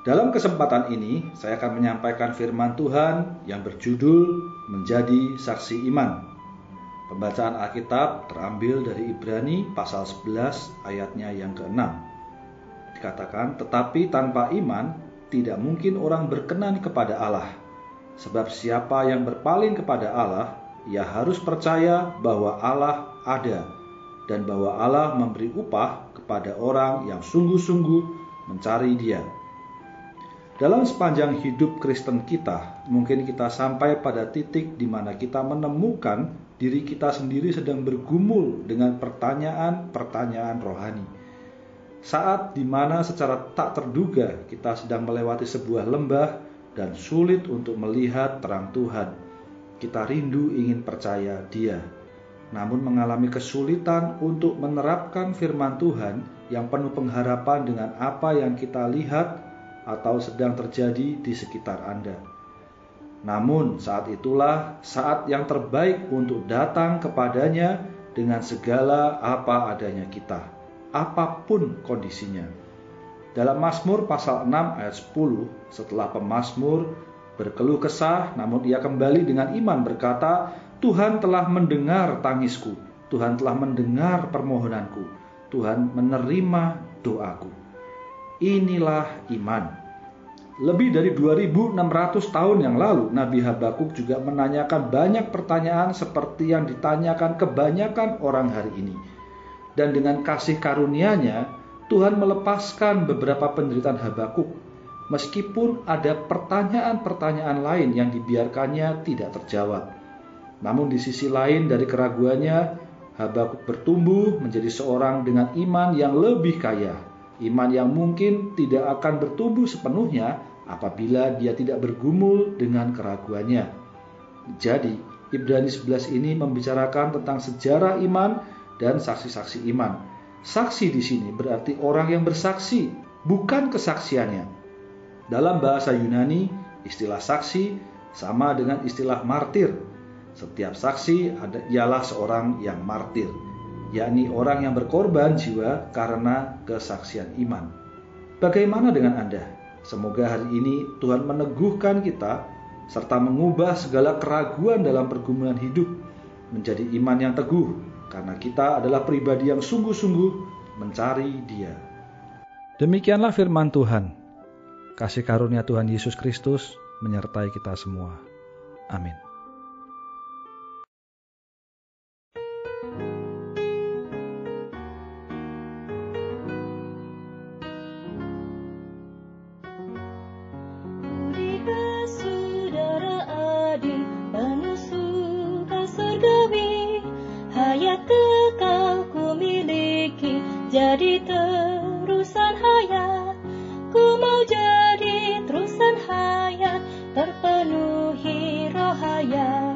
Dalam kesempatan ini, saya akan menyampaikan firman Tuhan yang berjudul Menjadi Saksi Iman. Pembacaan Alkitab terambil dari Ibrani pasal 11 ayatnya yang ke-6. Dikatakan, tetapi tanpa iman tidak mungkin orang berkenan kepada Allah. Sebab siapa yang berpaling kepada Allah, ia harus percaya bahwa Allah ada dan bahwa Allah memberi upah kepada orang yang sungguh-sungguh mencari Dia. Dalam sepanjang hidup Kristen kita, mungkin kita sampai pada titik di mana kita menemukan diri kita sendiri sedang bergumul dengan pertanyaan-pertanyaan rohani. Saat di mana secara tak terduga kita sedang melewati sebuah lembah dan sulit untuk melihat terang Tuhan. Kita rindu ingin percaya Dia namun mengalami kesulitan untuk menerapkan firman Tuhan yang penuh pengharapan dengan apa yang kita lihat atau sedang terjadi di sekitar Anda. Namun, saat itulah saat yang terbaik untuk datang kepadanya dengan segala apa adanya kita, apa pun kondisinya. Dalam Mazmur pasal 6 ayat 10, setelah pemazmur berkeluh kesah, namun ia kembali dengan iman berkata, Tuhan telah mendengar tangisku, Tuhan telah mendengar permohonanku, Tuhan menerima doaku. Inilah iman. Lebih dari 2600 tahun yang lalu, Nabi Habakuk juga menanyakan banyak pertanyaan seperti yang ditanyakan kebanyakan orang hari ini. Dan dengan kasih karunia-Nya, Tuhan melepaskan beberapa penderitaan Habakuk, meskipun ada pertanyaan-pertanyaan lain yang dibiarkannya tidak terjawab. Namun di sisi lain dari keraguannya, Habakuk bertumbuh menjadi seorang dengan iman yang lebih kaya. Iman yang mungkin tidak akan bertumbuh sepenuhnya apabila dia tidak bergumul dengan keraguannya. Jadi, Ibrani 11 ini membicarakan tentang sejarah iman dan saksi-saksi iman. Saksi di sini berarti orang yang bersaksi, bukan kesaksiannya. Dalam bahasa Yunani, istilah saksi sama dengan istilah martir setiap saksi ada, ialah seorang yang martir, yakni orang yang berkorban jiwa karena kesaksian iman. Bagaimana dengan Anda? Semoga hari ini Tuhan meneguhkan kita serta mengubah segala keraguan dalam pergumulan hidup menjadi iman yang teguh karena kita adalah pribadi yang sungguh-sungguh mencari Dia. Demikianlah firman Tuhan. Kasih karunia Tuhan Yesus Kristus menyertai kita semua. Amin. Jadi terusan hayat Ku mau jadi terusan hayat Terpenuhi roh hayat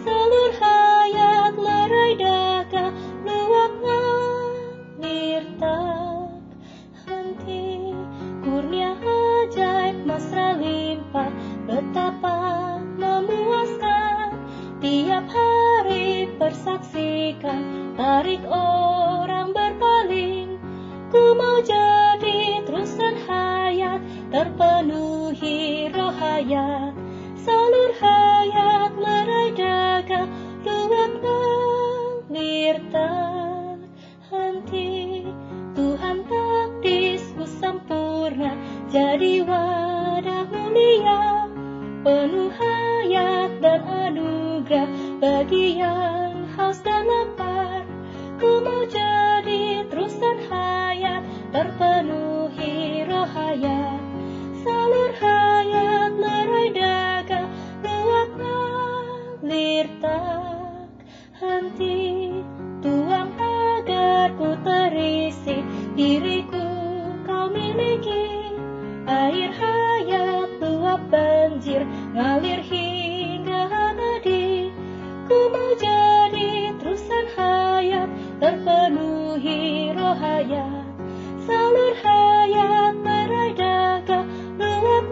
Seluruh hayat lerai daga Luap ngalir tak henti. Kurnia ajaib mesra limpah Betapa memuaskan. Tiap hari persaksikan Tarik orang Terpenuhi roh hayat Salur hayat daga Luap tak henti Tuhan takdisku sempurna Jadi wadah mulia. Penuh hayat dan anugerah Bagi yang haus diriku kau miliki air hayat luap banjir ngalir hingga abadi. Ku mau jadi terusan hayat terpenuhi roh hayat. Salur hayat meradaga luap